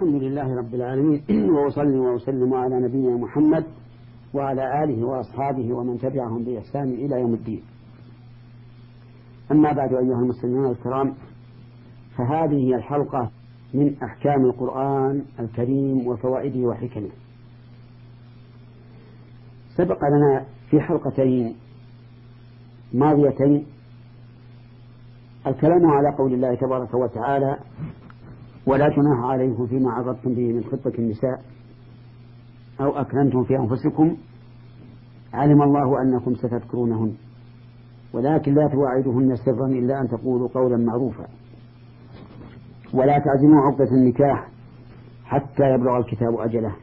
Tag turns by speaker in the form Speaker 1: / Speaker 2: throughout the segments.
Speaker 1: الحمد لله رب العالمين. وأصلي وأسلم على نبينا محمد وعلى آله وأصحابه ومن تبعهم بإحسان إلى يوم الدين. أما بعد أيها المسلمون الكرام فهذه هي الحلقة من أحكام القرآن الكريم وفوائده وحكمه. سبق لنا في حلقتين ماضيتين الكلام على قول الله تبارك وتعالى ولا جناح عليكم فيما عرضتم به من خطة النساء أو أكرمتم في أنفسكم. علم الله أنكم ستذكرونهن ولكن لا تواعدهن سرا إلا أن تقولوا قولا معروفا. ولا تعزموا عقدة النكاح حتى يبلغ الكتاب أجله.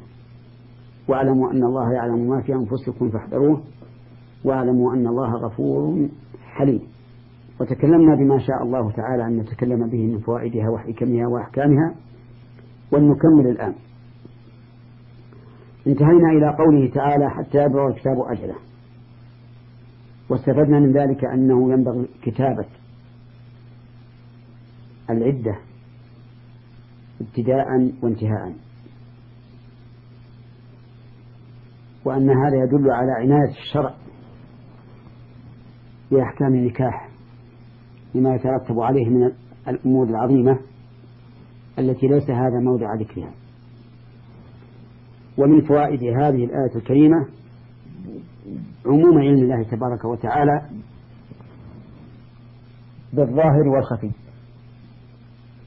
Speaker 1: واعلموا أن الله يعلم ما في أنفسكم فاحذروه واعلموا أن الله غفور حليم. وتكلمنا بما شاء الله تعالى أن نتكلم به من فوائدها وحكمها وأحكامها ولنكمل الآن. انتهينا إلى قوله تعالى حتى يبلغ الكتاب أجله. واستفدنا من ذلك أنه ينبغي كتابة العدة ابتداء وانتهاء. وأن هذا يدل على عناية الشرع بأحكام النكاح. لما يترتب عليه من الأمور العظيمة التي ليس هذا موضع ذكرها. ومن فوائد هذه الآية الكريمة عموم علم الله تبارك وتعالى بالظاهر والخفي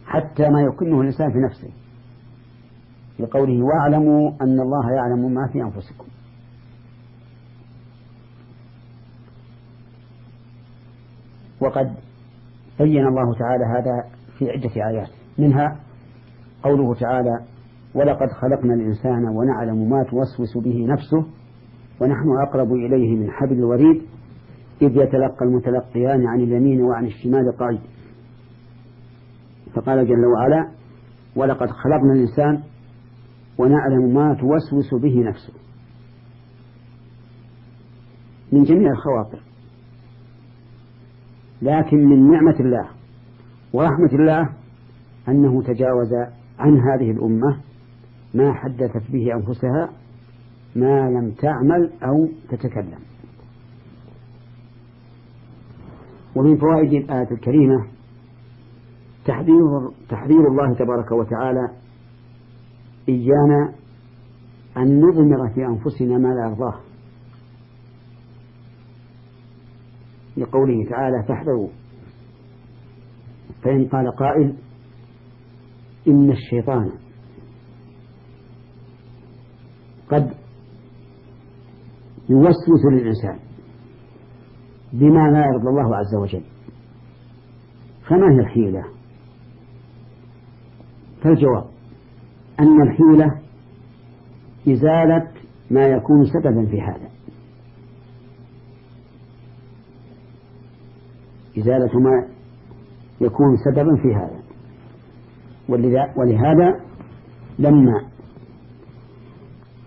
Speaker 1: حتى ما يكنه الإنسان في نفسه لقوله واعلموا أن الله يعلم ما في أنفسكم. وقد بين الله تعالى هذا في عدة آيات. منها قوله تعالى ولقد خلقنا الإنسان ونعلم ما توسوس به نفسه ونحن أقرب إليه من حبل الوريد إذ يتلقى المتلقيان عن اليمين وعن الشمال قعيد فقال جل وعلا ولقد خلقنا الإنسان ونعلم ما توسوس به نفسه. من جميع الخواطر. لكن من نعمة الله ورحمة الله أنه تجاوز عن هذه الأمة ما حدثت به أنفسها ما لم تعمل أو تتكلم. ومن فوائد الآية الكريمة تحذير تحذير الله تبارك وتعالى إيانا أن نضمر في أنفسنا ما لا يرضاه. لقوله تعالى فاحذروا. فإن قال قائل إن الشيطان قد يوسوس للإنسان بما لا يرضى الله عز وجل. فما هي الحيلة؟ فالجواب أن الحيلة إزالة ما يكون سببا في هذا. إزالة ما يكون سببا في هذا. ولهذا لما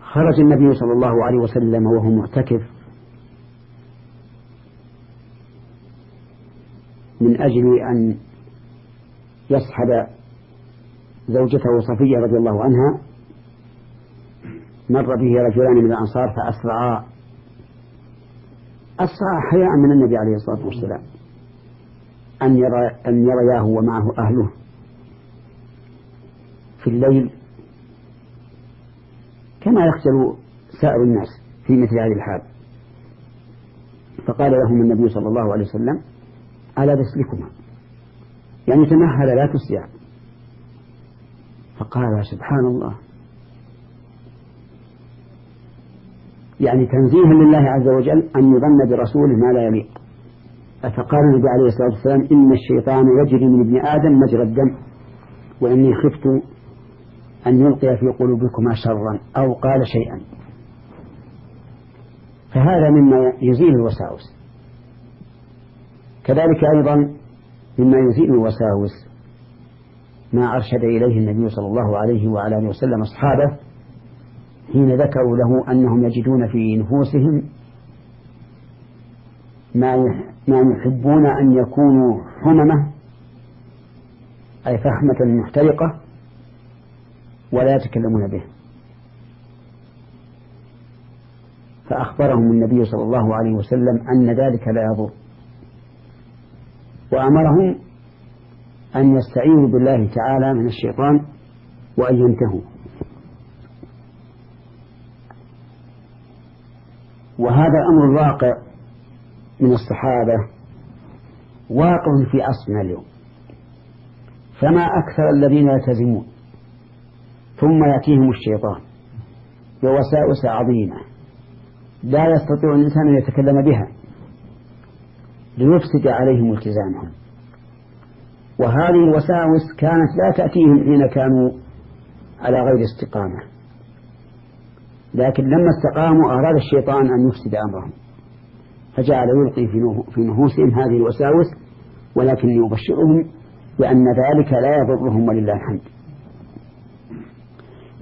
Speaker 1: خرج النبي صلى الله عليه وسلم وهو معتكف من أجل أن يصحب زوجته صفية رضي الله عنها مر به رجلان من الأنصار فأسرعا أسرع حياء من النبي عليه الصلاة والسلام. أن يرى أن يرياه ومعه أهله في الليل كما يخجل سائر الناس في مثل هذه الحال. فقال لهم النبي صلى الله عليه وسلم على رسلكما يعني تمهل لا تسرع. فقال سبحان الله يعني تنزيها لله عز وجل أن يظن برسوله ما لا يليق. فقال النبي عليه الصلاة والسلام إن الشيطان يجري من ابن آدم مجرى الدم وإني خفت أن يلقي في قلوبكما شرا أو قال شيئا. فهذا مما يزيل الوساوس. كذلك أيضا مما يزيل الوساوس ما أرشد إليه النبي صلى الله عليه وعلى آله وسلم أصحابه حين ذكروا له أنهم يجدون في نفوسهم ما ما يحبون أن يكونوا حممة أي فحمة محترقة ولا يتكلمون به فأخبرهم النبي صلى الله عليه وسلم أن ذلك لا يضر. وأمرهم أن يستعينوا بالله تعالى من الشيطان وأن ينتهوا. وهذا الأمر الواقع من الصحابة واقع في عصرنا اليوم. فما أكثر الذين يلتزمون ثم يأتيهم الشيطان بوساوس عظيمة لا يستطيع الإنسان أن يتكلم بها ليفسد عليهم التزامهم وهذه الوساوس كانت لا تأتيهم حين كانوا على غير استقامة. لكن لما استقاموا أراد الشيطان أن يفسد أمرهم. فجعل يلقي في نفوسهم هذه الوساوس ولكن يبشرهم بأن ذلك لا يضرهم ولله الحمد.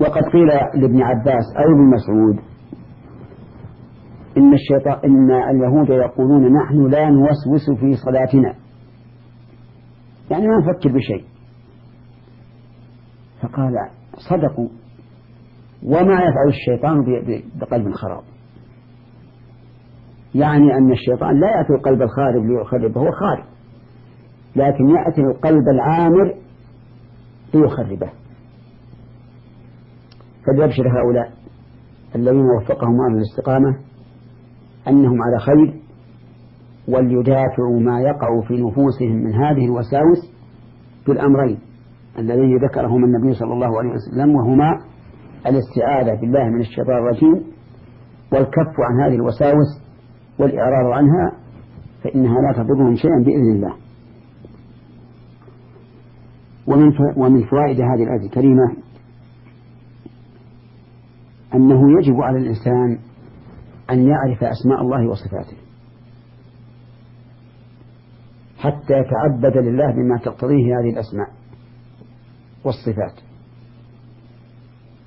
Speaker 1: وقد قيل لابن عباس أو ابن مسعود إن الشيطان إن اليهود يقولون نحن لا نوسوس في صلاتنا. يعني ما نفكر بشيء. فقال صدقوا. وما يفعل الشيطان بقلب خراب. يعني أن الشيطان لا يأتي القلب الخارب ليخرب هو خارب لكن يأتي القلب العامر ليخربه. فليبشر هؤلاء الذين وفقهم الله للاستقامة أنهم على خير وليدافعوا ما يقع في نفوسهم من هذه الوساوس بالأمرين. الذين ذكرهما النبي صلى الله عليه وسلم وهما الاستعاذة بالله من الشيطان الرجيم والكف عن هذه الوساوس والإعراض عنها فإنها لا تضرهم شيئا بإذن الله. ومن ومن فوائد هذه الآية الكريمة أنه يجب على الإنسان أن يعرف أسماء الله وصفاته. حتى يتعبد لله بما تقتضيه هذه الأسماء والصفات.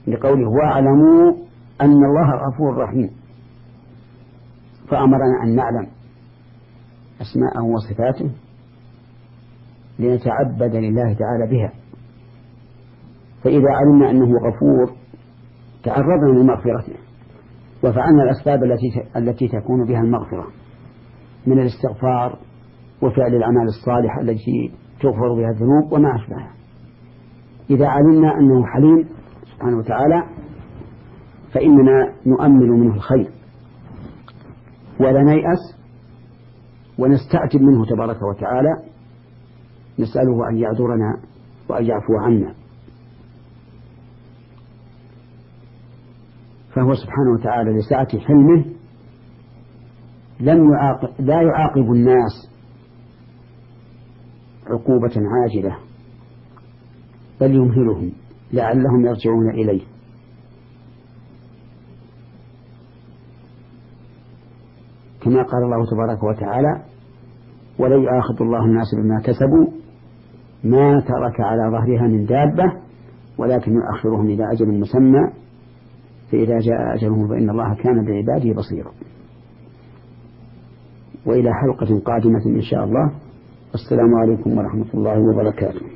Speaker 1: لقوله واعلموا أن الله غفور رحيم. فأمرنا أن نعلم أسماءه وصفاته لنتعبد لله تعالى بها. فإذا علمنا أنه غفور تعرضنا لمغفرته وفعلنا الأسباب التي التي تكون بها المغفرة من الاستغفار وفعل الأعمال الصالحة التي تغفر بها الذنوب وما أشبهها. إذا علمنا أنه حليم سبحانه وتعالى فإننا نؤمل منه الخير. ولا نيأس ونستعتب منه تبارك وتعالى نسأله أن يعذرنا وأن يعفو عنا. فهو سبحانه وتعالى لسعة حلمه لم يعاقب لا يعاقب الناس عقوبة عاجلة بل يمهلهم لعلهم يرجعون إليه. كما قال الله تبارك وتعالى ولن يؤاخذ الله الناس بما كسبوا ما ترك على ظهرها من دابة ولكن يؤخرهم إلى أجل مسمى فإذا جاء أجلهم فإن الله كان بعباده بصيرا. وإلى حلقة قادمة إن شاء الله. السلام عليكم ورحمة الله وبركاته.